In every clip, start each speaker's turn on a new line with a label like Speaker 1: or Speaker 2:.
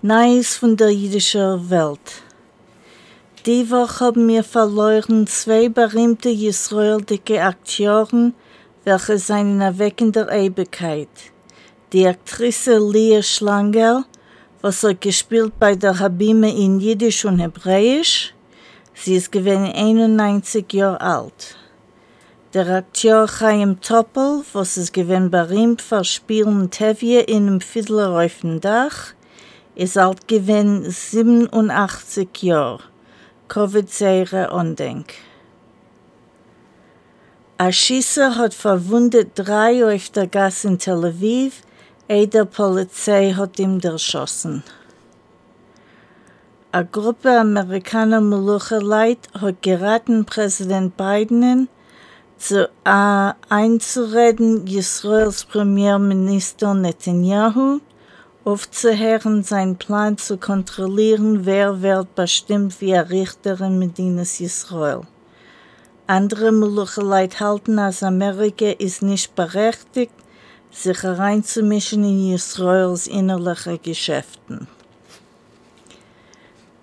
Speaker 1: Neues von der jüdischen Welt. Die Woche haben wir verloren zwei berühmte israelische Akteuren, welche seien erweckender Ewigkeit. Die Aktrice Leah Schlanger, was hat gespielt bei der Habime in Jiddisch und Hebräisch. Sie ist gewesen 91 Jahre alt. Der Akteur Chaim Toppel, was ist gewesen berühmt für Spielen Tevye in einem Fiddler auf dem Dach, ist alt gewesen 87 Jahre. Covid-Seire Andenk. Ein Schießer hat verwundet drei auf der Gasse in Tel Aviv, der Polizei hat ihm erschossen. Eine Gruppe Amerikaner Melucheleit hat geraten Präsident Biden zu uh, einzureden Israels Premierminister Netanyahu aufzuhören, seinen Plan zu kontrollieren, wer wird bestimmt wie ein Richter in Medinas Israel. Andere Melucheleit halten, als Amerika ist nicht berechtigt, sich hereinzumischen in Israels innerliche Geschäften.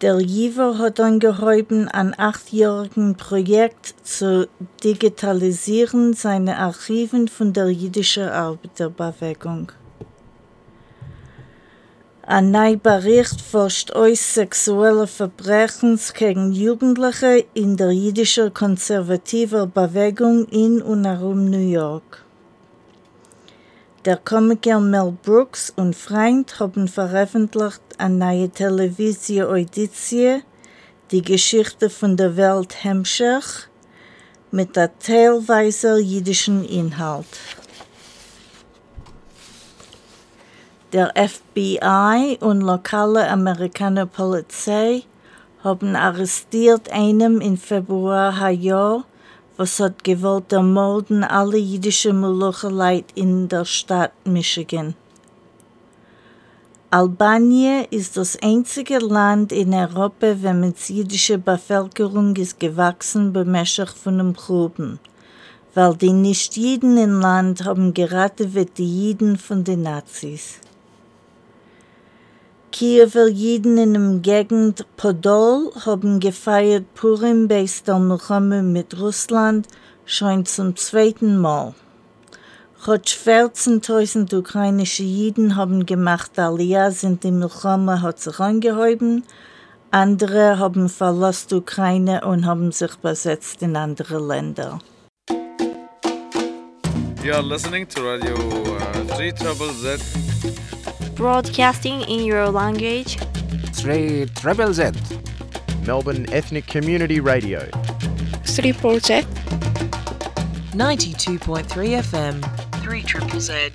Speaker 1: Der Jiver hat angehäuben, ein achtjährigen Projekt zu digitalisieren seine Archiven von der jüdischen Arbeiterbewegung. Ein neuer Bericht forscht aus sexuelle Verbrechen gegen Jugendliche in der jüdischen konservativen Bewegung in und herum New York. Der Komiker Mel Brooks und Freund haben veröffentlicht eine neue Television-Auditie, die Geschichte von der Welt Hemmschach, mit der teilweise jüdischen Inhalt. Der FBI und lokale amerikanische Polizei haben arrestiert einen im Februar Jahr, was hat gewollt ermorden alle jüdischen Molucheleit in der Stadt Michigan. Albanien ist das einzige Land in Europa, wo mit jüdische Bevölkerung ist gewachsen bemäßig von dem Gruben, weil die Nicht-Jiden im Land haben gerade wie die Jiden von den Nazis. Kiewer Jiden in dem Gegend Podol haben gefeiert Purim bei der Milchome mit Russland schon zum zweiten Mal. Rund 14.000 ukrainische Jiden haben gemacht Aliyah, sind die Milchome hat sich angehäuben. Andere haben verlassen Ukraine und haben sich besetzt in andere Länder.
Speaker 2: You are listening to Radio uh, 3 Trouble Z.
Speaker 3: Broadcasting in your language.
Speaker 4: 3 Treble Z.
Speaker 5: Melbourne Ethnic Community Radio.
Speaker 6: 3 Project.
Speaker 7: 92.3 FM. 3 Triple Z.